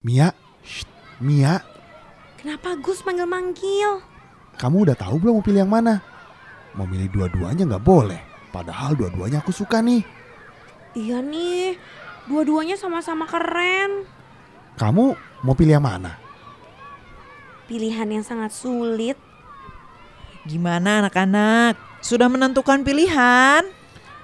Mia, Shh, Mia, Kenapa Gus manggil-manggil? kamu udah tahu belum mau pilih yang mana? Mau milih dua-duanya nggak boleh. Padahal dua-duanya aku suka nih. Iya nih, dua-duanya sama-sama keren. Kamu mau pilih yang mana? Pilihan yang sangat sulit. Gimana anak-anak? Sudah menentukan pilihan?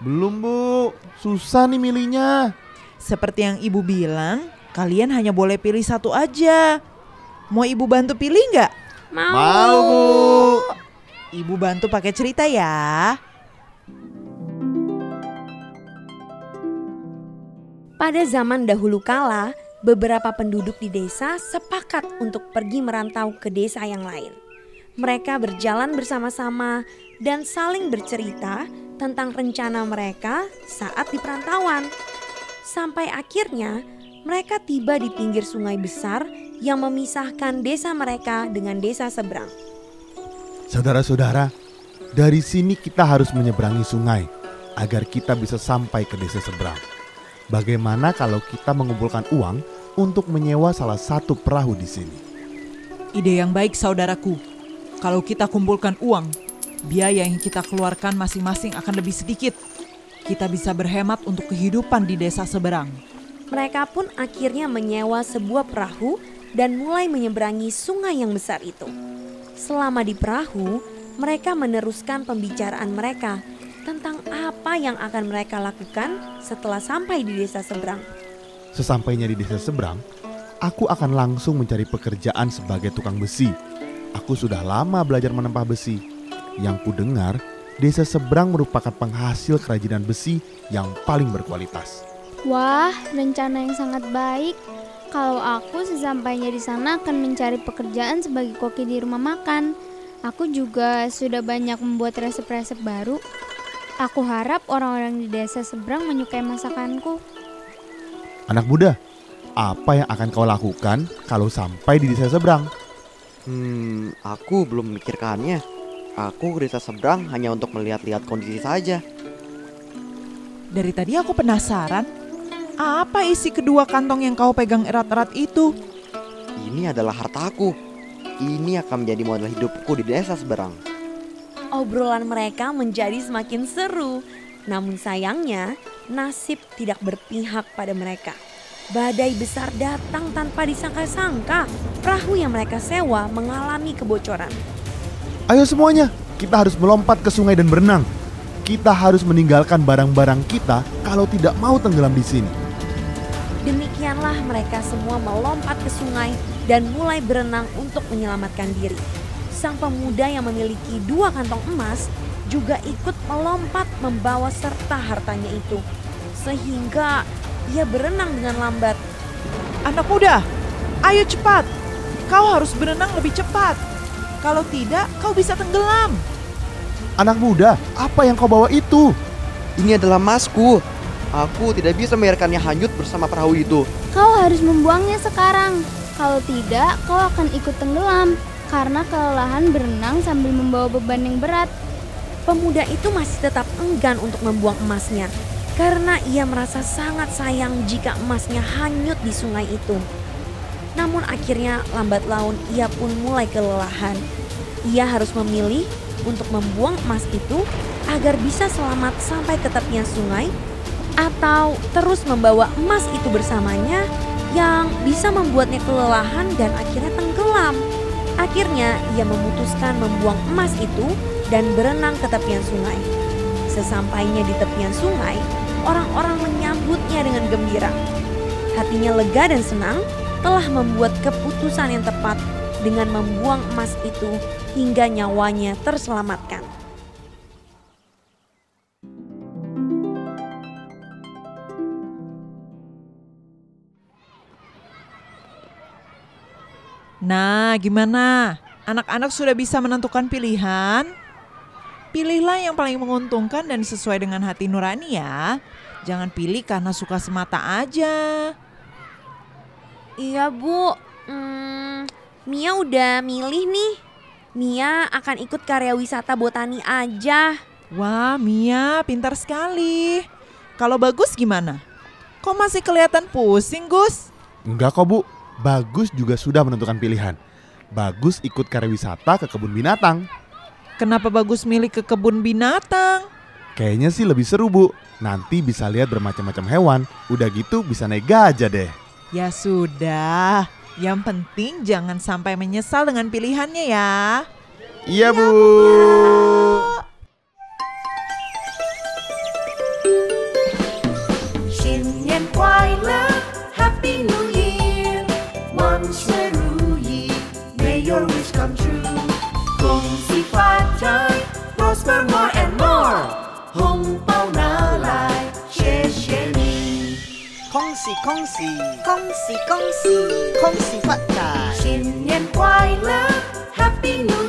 Belum bu, susah nih milihnya. Seperti yang ibu bilang, kalian hanya boleh pilih satu aja. Mau ibu bantu pilih nggak? Mau. bu. Ibu bantu pakai cerita ya. Pada zaman dahulu kala, beberapa penduduk di desa sepakat untuk pergi merantau ke desa yang lain. Mereka berjalan bersama-sama dan saling bercerita tentang rencana mereka saat di perantauan. Sampai akhirnya mereka tiba di pinggir sungai besar yang memisahkan desa mereka dengan desa seberang. Saudara-saudara, dari sini kita harus menyeberangi sungai agar kita bisa sampai ke desa seberang. Bagaimana kalau kita mengumpulkan uang untuk menyewa salah satu perahu di sini? Ide yang baik saudaraku. Kalau kita kumpulkan uang, biaya yang kita keluarkan masing-masing akan lebih sedikit. Kita bisa berhemat untuk kehidupan di desa seberang. Mereka pun akhirnya menyewa sebuah perahu dan mulai menyeberangi sungai yang besar itu. Selama di perahu, mereka meneruskan pembicaraan mereka tentang apa yang akan mereka lakukan setelah sampai di desa seberang. Sesampainya di desa seberang, aku akan langsung mencari pekerjaan sebagai tukang besi. Aku sudah lama belajar menempah besi. Yang ku dengar, desa seberang merupakan penghasil kerajinan besi yang paling berkualitas. Wah, rencana yang sangat baik. Kalau aku sesampainya di sana akan mencari pekerjaan sebagai koki di rumah makan. Aku juga sudah banyak membuat resep-resep baru. Aku harap orang-orang di desa seberang menyukai masakanku. Anak muda, apa yang akan kau lakukan kalau sampai di desa seberang? Hmm, aku belum memikirkannya. Aku ke desa seberang hanya untuk melihat-lihat kondisi saja. Dari tadi aku penasaran, apa isi kedua kantong yang kau pegang erat-erat itu? Ini adalah hartaku. Ini akan menjadi modal hidupku di desa seberang. Obrolan mereka menjadi semakin seru, namun sayangnya nasib tidak berpihak pada mereka. Badai besar datang tanpa disangka-sangka. Perahu yang mereka sewa mengalami kebocoran. Ayo semuanya, kita harus melompat ke sungai dan berenang. Kita harus meninggalkan barang-barang kita kalau tidak mau tenggelam di sini. Demikianlah mereka semua melompat ke sungai dan mulai berenang untuk menyelamatkan diri. Sang pemuda yang memiliki dua kantong emas juga ikut melompat membawa serta hartanya itu. Sehingga ia berenang dengan lambat. Anak muda, ayo cepat. Kau harus berenang lebih cepat. Kalau tidak, kau bisa tenggelam. Anak muda, apa yang kau bawa itu? Ini adalah emasku. Aku tidak bisa membiarkannya hanyut bersama perahu itu. Kau harus membuangnya sekarang. Kalau tidak, kau akan ikut tenggelam karena kelelahan berenang sambil membawa beban yang berat. Pemuda itu masih tetap enggan untuk membuang emasnya karena ia merasa sangat sayang jika emasnya hanyut di sungai itu. Namun akhirnya lambat laun ia pun mulai kelelahan. Ia harus memilih untuk membuang emas itu agar bisa selamat sampai ke tepian sungai atau terus membawa emas itu bersamanya yang bisa membuatnya kelelahan dan akhirnya tenggelam. Akhirnya ia memutuskan membuang emas itu dan berenang ke tepian sungai. Sesampainya di tepian sungai, orang-orang menyambutnya dengan gembira. Hatinya lega dan senang telah membuat keputusan yang tepat dengan membuang emas itu hingga nyawanya terselamatkan. Nah, gimana? Anak-anak sudah bisa menentukan pilihan? Pilihlah yang paling menguntungkan dan sesuai dengan hati nurani ya. Jangan pilih karena suka semata aja. Iya bu, hmm, Mia udah milih nih. Mia akan ikut karya wisata botani aja. Wah, Mia pintar sekali. Kalau bagus gimana? Kok masih kelihatan pusing, Gus? Enggak kok bu, Bagus juga sudah menentukan pilihan. Bagus ikut karya wisata ke kebun binatang. Kenapa bagus milih ke kebun binatang? Kayaknya sih lebih seru bu. Nanti bisa lihat bermacam-macam hewan. Udah gitu bisa naik gajah deh. Ya sudah, yang penting jangan sampai menyesal dengan pilihannya ya. Iya bu. Happy New Year，恭喜恭喜恭喜恭喜恭喜发财！新年快乐，Happy New